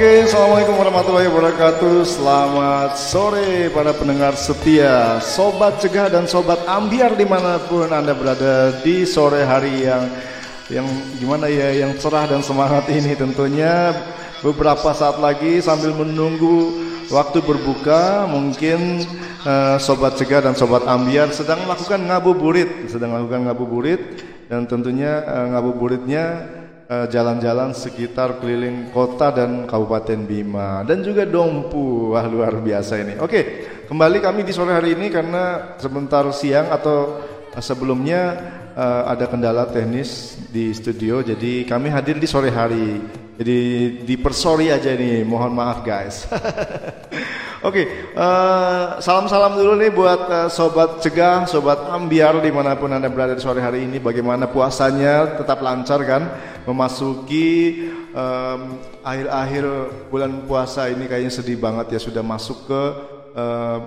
Oke, assalamualaikum warahmatullahi wabarakatuh. Selamat sore para pendengar setia, sobat cegah dan sobat ambiar di mana pun anda berada di sore hari yang yang gimana ya, yang cerah dan semangat ini tentunya beberapa saat lagi sambil menunggu waktu berbuka mungkin eh, sobat cegah dan sobat ambiar sedang melakukan ngabuburit, sedang melakukan ngabuburit dan tentunya eh, ngabuburitnya jalan-jalan sekitar keliling kota dan Kabupaten Bima dan juga Dompu. Wah, luar biasa ini. Oke, kembali kami di sore hari ini karena sebentar siang atau eh, sebelumnya eh, ada kendala teknis di studio jadi kami hadir di sore hari. Jadi dipersori aja nih, mohon maaf guys. Oke, eh, salam-salam dulu nih buat eh, sobat cegah, sobat ambiar di mana pun anda berada di sore hari ini. Bagaimana puasanya? Tetap lancar kan? Memasuki em, akhir-akhir bulan puasa ini kayaknya sedih banget ya sudah masuk ke ah,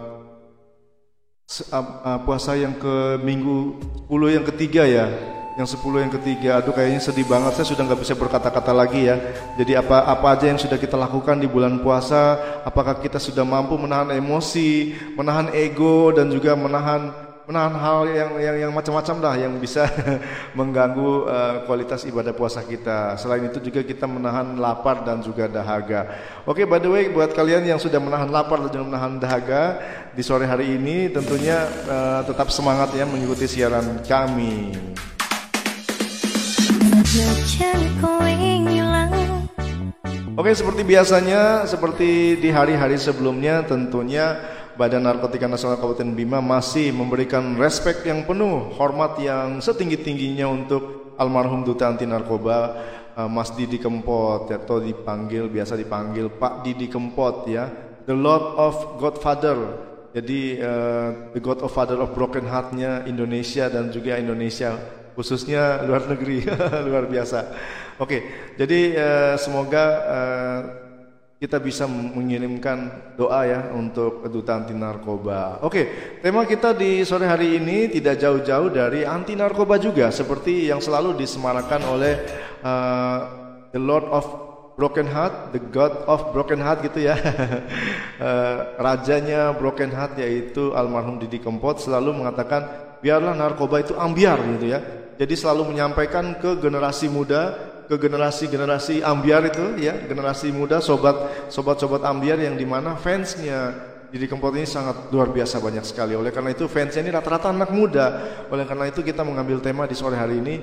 puasa yang ke minggu 10 yang ketiga ya. Yang 10 yang ketiga. Aduh kayaknya sedih banget. Saya sudah nggak bisa berkata-kata lagi ya. Jadi apa apa aja yang sudah kita lakukan di bulan puasa? Apakah kita sudah mampu menahan emosi menahan ego dan juga menahan menahan hal yang yang yang macam-macam lah yang bisa mengganggu eh, kualitas ibadah puasa kita. Selain itu juga kita menahan lapar dan juga dahaga. Oke by the way buat kalian yang sudah menahan lapar dan juga menahan dahaga di sore hari ini tentunya eh, tetap semangat ya mengikuti siaran kami. Oke, seperti biasanya, seperti di hari-hari sebelumnya, tentunya Badan Narkotika Nasional Kabupaten Bima masih memberikan respek yang penuh, hormat yang setinggi-tingginya untuk almarhum Duta Anti Narkoba eh, Mas Didi Kempot, atau dipanggil biasa dipanggil Pak Didi Kempot ya, the Lord of Godfather. Jadi eh, the God of Father of Broken Heart-nya Indonesia dan juga Indonesia khususnya luar negeri luar biasa. Oke, jadi eh, semoga eh, kita bisa mengirimkan doa ya untuk duta anti narkoba. Oke, tema kita di sore hari ini tidak jauh-jauh dari anti narkoba juga, seperti yang selalu disemarakan oleh eh, the Lord of Broken Heart, the God of Broken Heart gitu ya. Eh, rajanya Broken Heart yaitu almarhum Didi Kempot selalu mengatakan biarlah narkoba itu ambiar gitu ya. Jadi selalu menyampaikan ke generasi muda, ke generasi-generasi ambiar itu ya, generasi muda sobat sobat-sobat ambiar yang di mana fansnya Didi Kempot ini sangat luar biasa banyak sekali. Oleh karena itu fansnya ini rata-rata anak muda. Oleh karena itu kita mengambil tema di sore hari ini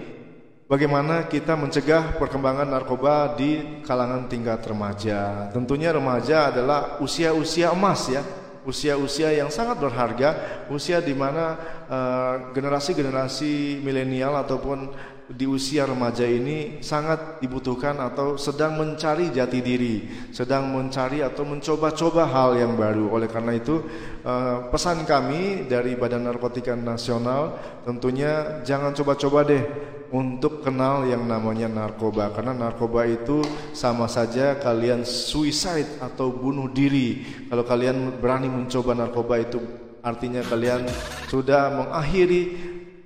Bagaimana kita mencegah perkembangan narkoba di kalangan tingkat remaja? Tentunya remaja adalah usia-usia emas ya, usia-usia yang sangat berharga, usia di mana eh, generasi-generasi milenial ataupun di usia remaja ini sangat dibutuhkan atau sedang mencari jati diri, sedang mencari atau mencoba-coba hal yang baru. Oleh karena itu, eh, pesan kami dari Badan Narkotika Nasional tentunya jangan coba-coba deh untuk kenal yang namanya narkoba. Karena narkoba itu sama saja kalian suicide atau bunuh diri. Kalau kalian berani mencoba narkoba itu artinya kalian sudah mengakhiri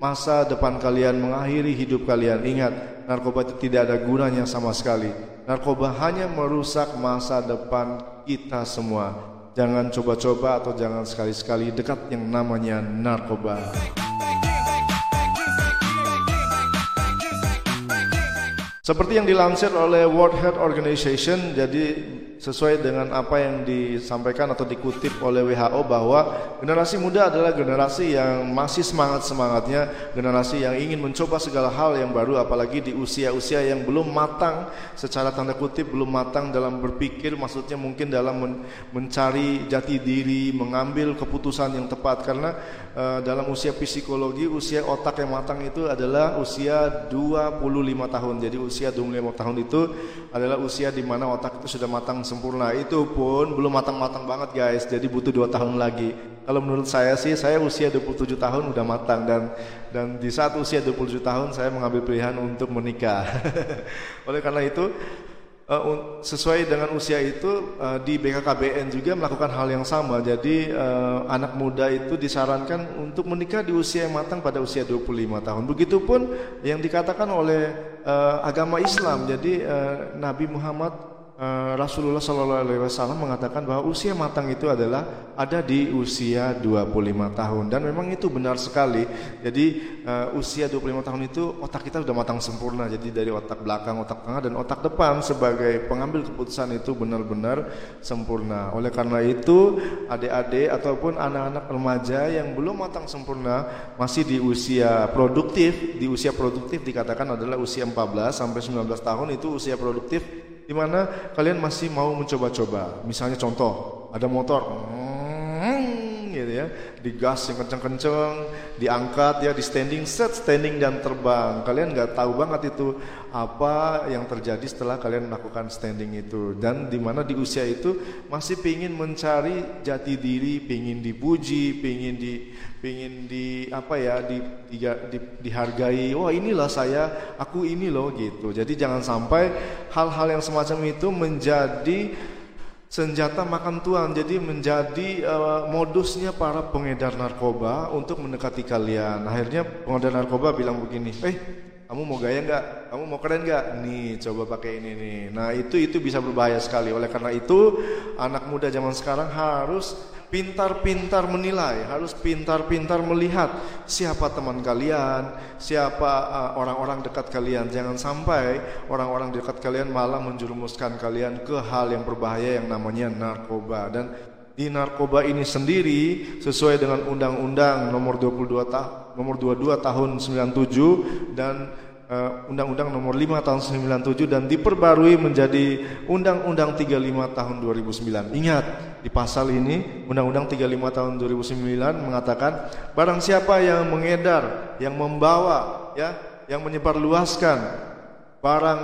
masa depan kalian mengakhiri hidup kalian. Ingat narkoba itu tidak ada gunanya sama sekali. Narkoba hanya merusak masa depan kita semua. Jangan coba-coba atau jangan sekali-sekali dekat yang namanya narkoba Seperti yang dilansir oleh World Health Organization, jadi sesuai dengan apa yang disampaikan atau dikutip oleh WHO bahwa generasi muda adalah generasi yang masih semangat-semangatnya, generasi yang ingin mencoba segala hal yang baru apalagi di usia-usia yang belum matang secara tanda kutip belum matang dalam berpikir maksudnya mungkin dalam men mencari jati diri, mengambil keputusan yang tepat karena uh, dalam usia psikologi usia otak yang matang itu adalah usia 25 tahun. Jadi usia 25 tahun itu adalah usia di mana otak itu sudah matang sempurna. Itu pun belum matang-matang banget guys. Jadi butuh dua tahun lagi. Kalau menurut saya sih, saya usia 27 tahun udah matang dan dan di saat usia 27 tahun saya mengambil pilihan untuk menikah. Oleh karena itu uh, sesuai dengan usia itu uh, di BKKBN juga melakukan hal yang sama. Jadi uh, anak muda itu disarankan untuk menikah di usia yang matang pada usia 25 tahun. Begitupun yang dikatakan oleh agama Islam. Jadi Nabi Muhammad Eh, Rasulullah Shallallahu Alaihi Wasallam mengatakan bahwa usia matang itu adalah ada di usia 25 tahun dan memang itu benar sekali. Jadi uh, usia 25 tahun itu otak kita sudah matang sempurna. Jadi dari otak belakang, otak tengah dan otak depan sebagai pengambil keputusan itu benar-benar sempurna. Oleh karena itu adik-adik ataupun anak-anak remaja yang belum matang sempurna masih di usia produktif, di usia produktif dikatakan adalah usia 14 sampai 19 tahun itu usia produktif di mana kalian masih mau mencoba-coba. Misalnya contoh, ada motor, hmm, ya, digas yang kenceng-kenceng, diangkat ya, di standing set, standing dan terbang. Kalian nggak tahu banget itu apa yang terjadi setelah kalian melakukan standing itu. Dan di mana di usia itu masih pingin mencari jati diri, pingin dipuji, pingin di pingin di apa ya di, di, di dihargai wah inilah saya aku ini loh gitu jadi jangan sampai hal-hal yang semacam itu menjadi senjata makan tuan. Jadi menjadi uh, modusnya para pengedar narkoba untuk mendekati kalian. Akhirnya pengedar narkoba bilang begini eh kamu mau gaya nggak? Kamu mau keren nggak? Nih coba pakai ini nih. Nah itu itu bisa berbahaya sekali. Oleh karena itu anak muda zaman sekarang harus pintar-pintar menilai, harus pintar-pintar melihat siapa teman kalian, siapa uh, orang-orang uh, dekat kalian. Jangan sampai orang-orang dekat kalian malah menjerumuskan kalian ke hal yang berbahaya yang namanya narkoba dan di narkoba ini sendiri sesuai dengan undang-undang nomor 22 ta nomor 22 tahun 97 dan Eh, Undang-Undang Nomor 5 Tahun 97 dan diperbarui menjadi Undang-Undang 35 Tahun 2009. Ingat, di pasal ini Undang-Undang 35 Tahun 2009 mengatakan barang siapa yang mengedar, yang membawa ya, yang menyebarluaskan barang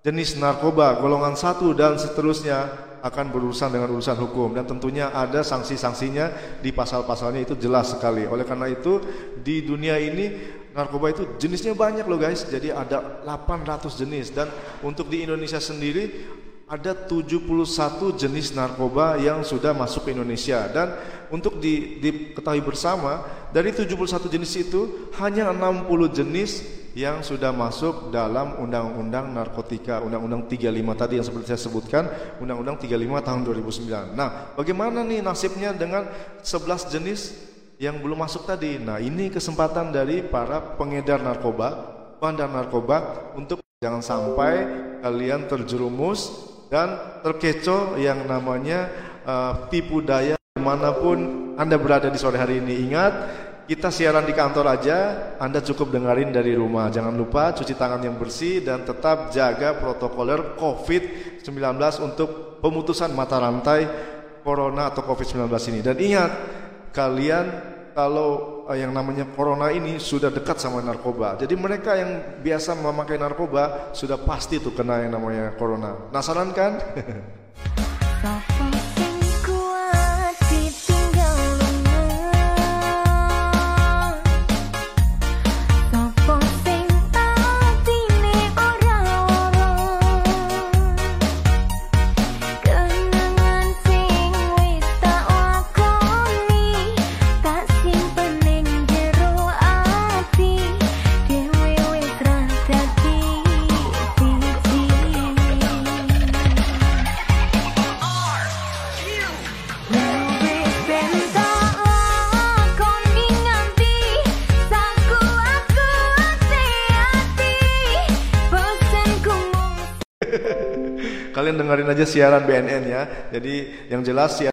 jenis narkoba golongan satu dan seterusnya akan berurusan dengan urusan hukum dan tentunya ada sanksi-sanksinya di pasal-pasalnya itu jelas sekali. Oleh karena itu di dunia ini narkoba itu jenisnya banyak loh guys. Jadi ada 800 jenis dan untuk di Indonesia sendiri ada 71 jenis narkoba yang sudah masuk ke Indonesia dan untuk di, diketahui bersama dari 71 jenis itu hanya 60 jenis yang sudah masuk dalam Undang-Undang Narkotika, Undang-Undang 35 tadi yang seperti saya sebutkan, Undang-Undang 35 tahun 2009. Nah, bagaimana nih nasibnya dengan 11 jenis yang belum masuk tadi? Nah, ini kesempatan dari para pengedar narkoba, bandar narkoba untuk jangan sampai kalian terjerumus dan terkecoh yang namanya uh, tipu daya di mana pun Anda berada di sore hari ini. Ingat, kita siaran di kantor aja, Anda cukup dengerin dari rumah. Jangan lupa cuci tangan yang bersih dan tetap jaga protokoler COVID-19 untuk pemutusan mata rantai corona atau COVID-19 ini. Dan ingat, kalian kalau eh, yang namanya corona ini sudah dekat sama narkoba. Jadi mereka yang biasa memakai narkoba sudah pasti tuh kena yang namanya corona. Penasaran kan? dengerin aja siaran BNN ya. Jadi yang jelas siaran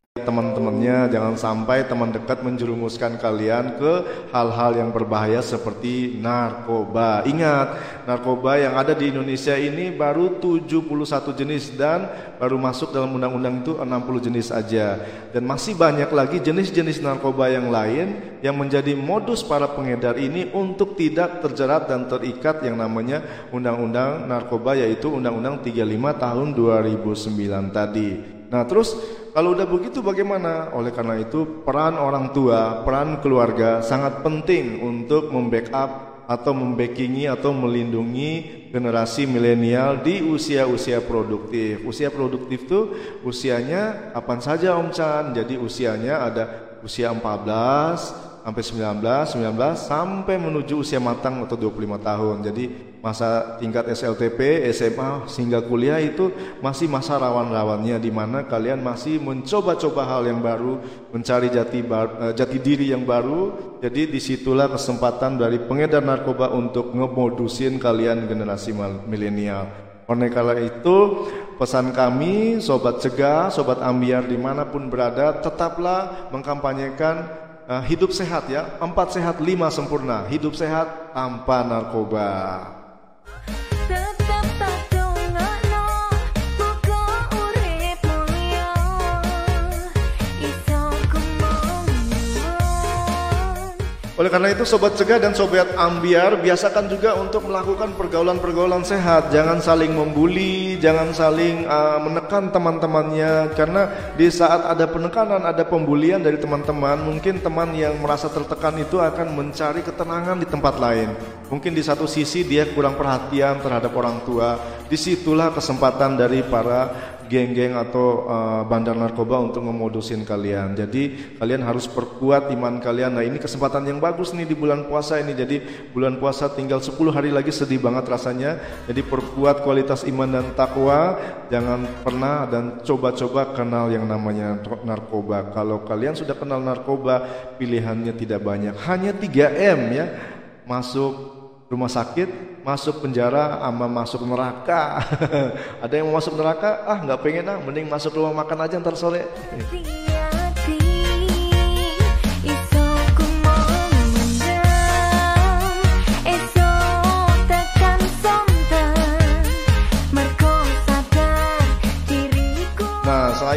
teman-temannya jangan sampai teman dekat menjerumuskan kalian ke hal-hal yang berbahaya seperti narkoba. Ingat, narkoba yang ada di Indonesia ini baru 71 jenis dan baru masuk dalam undang-undang itu 60 jenis aja. Dan masih banyak lagi jenis-jenis narkoba yang lain yang menjadi modus para pengedar ini untuk tidak terjerat dan terikat yang namanya undang-undang narkoba yaitu undang-undang 35 tahun 2009 tadi. Nah, terus kalau udah begitu bagaimana? Oleh karena itu peran orang tua, peran keluarga sangat penting untuk membackup atau membackingi atau melindungi generasi milenial di usia-usia produktif. Usia produktif itu usianya kapan saja Om Chan. Jadi usianya ada usia 14, sampai 19, 19 sampai menuju usia matang atau 25 tahun. Jadi masa tingkat SLTP, SMA hingga kuliah itu masih masa rawan-rawannya di mana kalian masih mencoba-coba hal yang baru, mencari jati bar, eh, jati diri yang baru. Jadi di situlah kesempatan dari pengedar narkoba untuk ngemodusin kalian generasi milenial. Oleh karena itu pesan kami sobat cegah, sobat ambiar di mana pun berada tetaplah mengkampanyekan uh, hidup sehat ya, empat sehat lima sempurna, hidup sehat tanpa narkoba. Oleh karena itu sobat cegah dan sobat ambiar biasakan juga untuk melakukan pergaulan-pergaulan sehat. Jangan saling membuli, jangan saling uh, menekan teman-temannya karena di saat ada penekanan, ada pembulian dari teman-teman, mungkin teman yang merasa tertekan itu akan mencari ketenangan di tempat lain. Mungkin di satu sisi dia kurang perhatian terhadap orang tua. Di situlah kesempatan dari para geng-geng atau uh, bandar narkoba untuk memodusin kalian. Jadi kalian harus perkuat iman kalian. Nah ini kesempatan yang bagus nih di bulan puasa ini. Jadi bulan puasa tinggal 10 hari lagi sedih banget rasanya. Jadi perkuat kualitas iman dan takwa. Jangan pernah dan coba-coba kenal yang namanya narkoba. Kalau kalian sudah kenal narkoba, pilihannya tidak banyak. Hanya 3M ya. Masuk rumah sakit, masuk penjara sama masuk neraka. Ada yang mau masuk neraka, ah nggak pengen ah, mending masuk rumah makan aja ntar sore.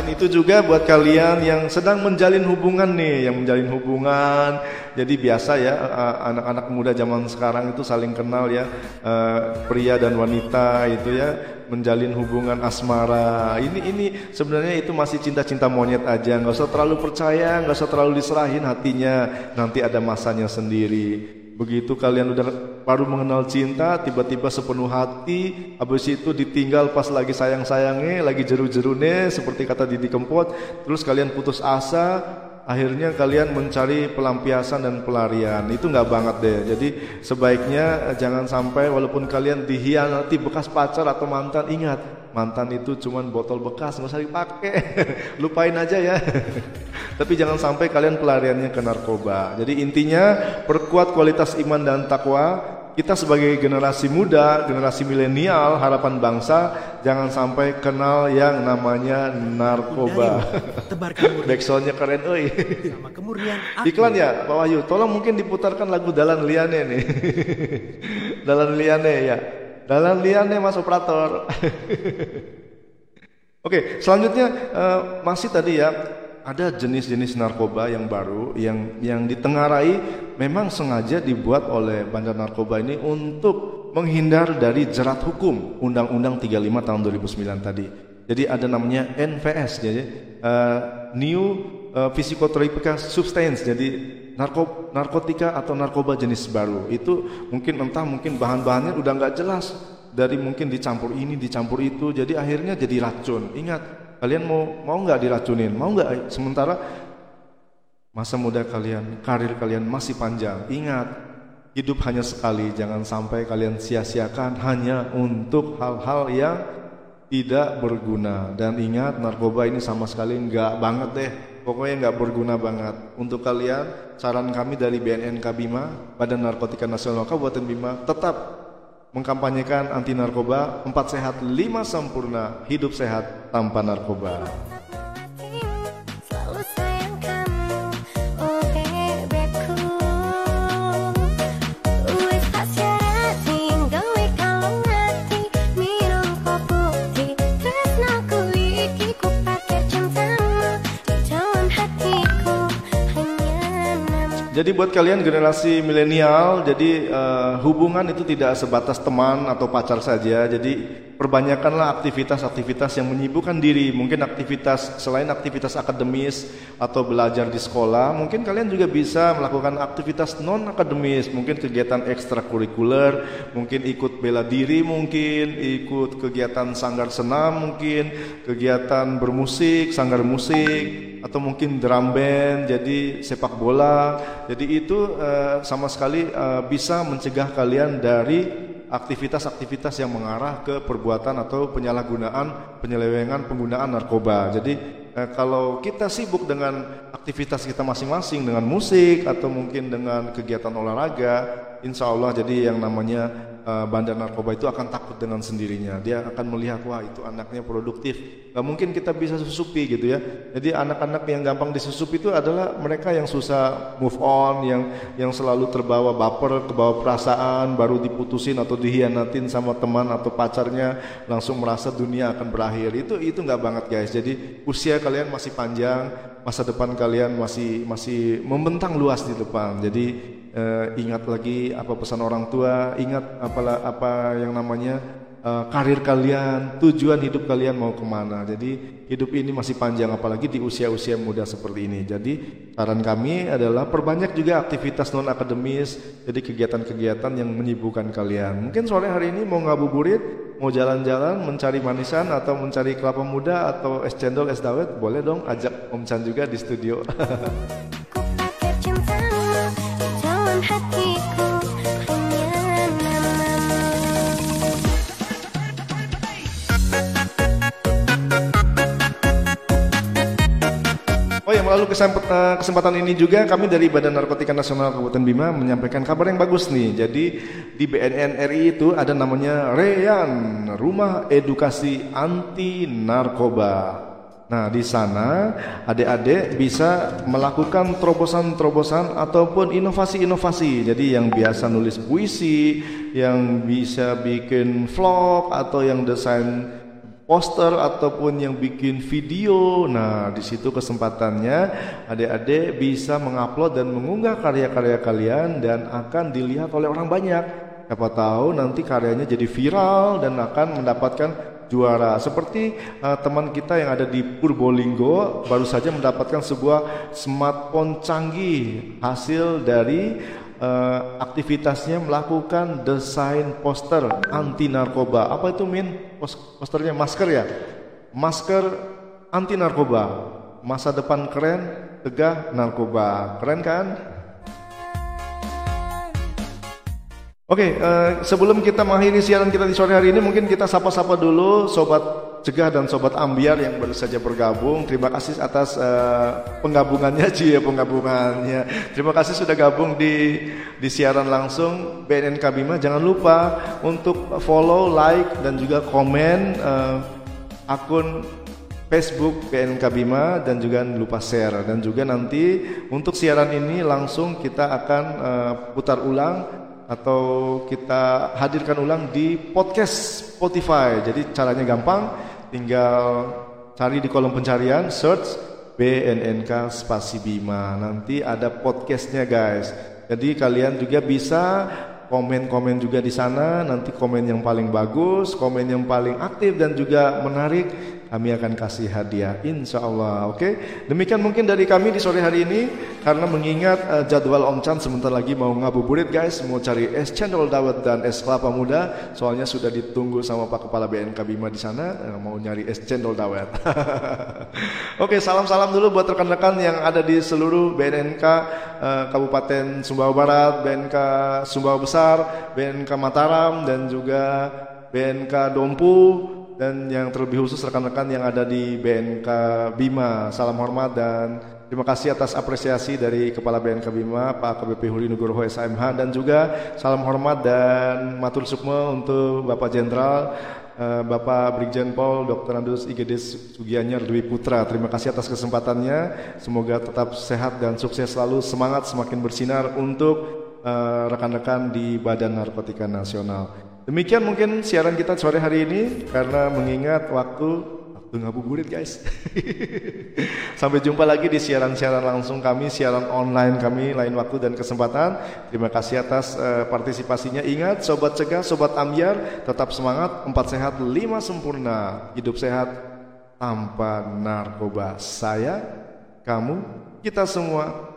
Selain itu juga buat kalian yang sedang menjalin hubungan nih, yang menjalin hubungan, jadi biasa ya anak-anak muda zaman sekarang itu saling kenal ya, pria dan wanita itu ya menjalin hubungan asmara. Ini ini sebenarnya itu masih cinta-cinta monyet aja, nggak usah terlalu percaya, nggak usah terlalu diserahin hatinya, nanti ada masanya sendiri. Begitu kalian udah baru mengenal cinta, tiba-tiba sepenuh hati, habis itu ditinggal pas lagi sayang-sayangnya, lagi jeru-jerune, seperti kata Didi Kempot, terus kalian putus asa, akhirnya kalian mencari pelampiasan dan pelarian. Itu nggak banget deh. Jadi sebaiknya jangan sampai walaupun kalian dihianati bekas pacar atau mantan, ingat mantan itu cuman botol bekas nggak usah dipakai lupain aja ya tapi jangan sampai kalian pelariannya ke narkoba jadi intinya perkuat kualitas iman dan takwa kita sebagai generasi muda, generasi milenial, harapan bangsa, jangan sampai kenal yang namanya narkoba. Backsoundnya keren, oi. Sama kemurnian. Iklan ya, Pak Wahyu. Tolong mungkin diputarkan lagu Dalan Liane nih. Dalan Liane ya. Dalam liane mas operator. Oke, selanjutnya uh, masih tadi ya ada jenis-jenis narkoba yang baru yang yang ditengarai memang sengaja dibuat oleh bandar narkoba ini untuk menghindar dari jerat hukum Undang-Undang 35 tahun 2009 tadi. Jadi ada namanya NVS jadi uh, New uh, Physicotropic Substance. Jadi narko, narkotika atau narkoba jenis baru. Itu mungkin entah mungkin bahan-bahannya udah nggak jelas. Dari mungkin dicampur ini dicampur itu jadi akhirnya jadi racun. Ingat kalian mau mau nggak diracunin? Mau nggak? Sementara masa muda kalian karir kalian masih panjang. Ingat hidup hanya sekali. Jangan sampai kalian sia-siakan hanya untuk hal-hal yang tidak berguna. Dan ingat narkoba ini sama sekali nggak banget deh pokoknya nggak berguna banget untuk kalian saran kami dari BNN Kabima Badan Narkotika Nasional Kabupaten Bima tetap mengkampanyekan anti narkoba, empat sehat, lima sempurna, hidup sehat tanpa narkoba. Jadi buat kalian generasi milenial, jadi eh, hubungan itu tidak sebatas teman atau pacar saja. Jadi perbanyakkanlah aktivitas-aktivitas yang menyibukkan diri. Mungkin aktivitas selain aktivitas akademis atau belajar di sekolah, mungkin kalian juga bisa melakukan aktivitas non akademis, mungkin kegiatan ekstrakurikuler, mungkin ikut bela diri, mungkin ikut kegiatan sanggar senam, mungkin kegiatan bermusik, sanggar musik, atau mungkin drum band, jadi sepak bola. Jadi itu eh, sama sekali eh, bisa mencegah kalian dari aktivitas-aktivitas yang mengarah ke perbuatan atau penyalahgunaan, penyelewengan penggunaan narkoba. Jadi eh, kalau kita sibuk dengan aktivitas kita masing-masing dengan musik atau mungkin dengan kegiatan olahraga, insya Allah jadi yang namanya eh, bandar narkoba itu akan takut dengan sendirinya. Dia akan melihat wah itu anaknya produktif. Gak mungkin kita bisa susupi gitu ya. Jadi anak-anak yang gampang disusupi itu adalah mereka yang susah move on, yang yang selalu terbawa baper, kebawa perasaan, baru diputusin atau dihianatin sama teman atau pacarnya, langsung merasa dunia akan berakhir. Itu itu nggak banget guys. Jadi usia kalian masih panjang, masa depan kalian masih masih membentang luas di depan. Jadi eh, ingat lagi apa pesan orang tua, ingat apalah apa yang namanya eh, karir kalian, tujuan hidup kalian mau ke mana. Jadi hidup ini masih panjang, apalagi di usia-usia muda seperti ini. Jadi saran kami adalah perbanyak juga aktivitas non akademis, jadi kegiatan-kegiatan yang menyibukkan kalian. Mungkin sore hari ini mau ngabuburit, mau jalan-jalan, mencari manisan atau mencari kelapa muda atau es cendol, es dawet, boleh dong ajak Om Chan juga di studio. melalui kesempatan, eh, kesempatan ini juga kami dari Badan Narkotika Nasional Kabupaten Bima menyampaikan kabar yang bagus nih. Jadi di BNN RI itu ada namanya Reyan Rumah Edukasi Anti Narkoba. Nah di sana adik-adik bisa melakukan terobosan-terobosan ataupun inovasi-inovasi. Jadi yang biasa nulis puisi, yang bisa bikin vlog atau yang desain poster ataupun yang bikin video. Nah, di situ kesempatannya adik-adik bisa mengupload dan mengunggah karya-karya kalian dan akan dilihat oleh orang banyak. Siapa tahu nanti karyanya jadi viral dan akan mendapatkan juara. Seperti eh, teman kita yang ada di Purbolinggo baru saja mendapatkan sebuah smartphone canggih hasil dari eh, aktivitasnya melakukan desain poster anti narkoba. Apa itu Min? Pos- Posternya masker ya? Masker anti narkoba. Masa depan keren, tegah narkoba. Keren kan? Oke, eh, sebelum kita mengakhiri siaran kita di sore hari ini, mungkin kita sapa-sapa dulu sobat cegah dan sobat ambiar yang baru saja bergabung. Terima kasih atas eh, penggabungannya, ya penggabungannya. Terima kasih sudah gabung di di siaran langsung BNNK Bima. Jangan lupa untuk follow, like dan juga komen eh, akun Facebook BNK Bima dan juga jangan lupa share dan juga nanti untuk siaran ini langsung kita akan eh, putar ulang atau kita hadirkan ulang di podcast Spotify. Jadi caranya gampang, tinggal cari di kolom pencarian search BNNK Spasi Bima. Nanti ada podcastnya guys. Jadi kalian juga bisa komen-komen juga di sana. Nanti komen yang paling bagus, komen yang paling aktif dan juga menarik, kami akan kasih hadiah insya Allah. Oke, demikian mungkin dari kami di sore hari ini karena mengingat eh, jadwal Om Chan sebentar lagi mau ngabuburit guys, mau cari es cendol dawet dan es kelapa muda. Soalnya sudah ditunggu sama Pak Kepala BNK Bima di sana eh, mau nyari es cendol dawet. Oke, salam-salam dulu buat rekan-rekan yang ada di seluruh BNNK eh, Kabupaten Sumbawa Barat, BNK Sumbawa Besar, BNK Mataram dan juga BNK Dompu dan yang terlebih khusus rekan-rekan yang ada di BNK Bima. Salam hormat dan Terima kasih atas apresiasi dari Kepala BNK Bima, Pak KBP Huli Nugroho SMH dan juga salam hormat dan matur sukma untuk Bapak Jenderal eh, Bapak Brigjen Pol Dr. Andus IGD Sugianyar Dwi Putra. Terima kasih atas kesempatannya. Semoga tetap sehat dan sukses selalu, semangat semakin bersinar untuk eh, rekan-rekan di Badan Narkotika Nasional. Demikian mungkin siaran kita sore hari ini karena mengingat waktu waktu ngabuburit guys. Sampai jumpa lagi di siaran-siaran langsung kami, siaran online kami lain waktu dan kesempatan. Terima kasih atas eh, partisipasinya. Ingat sobat cegah, sobat ambiar, tetap semangat, empat sehat, lima sempurna, hidup sehat tanpa narkoba. Saya, kamu, kita semua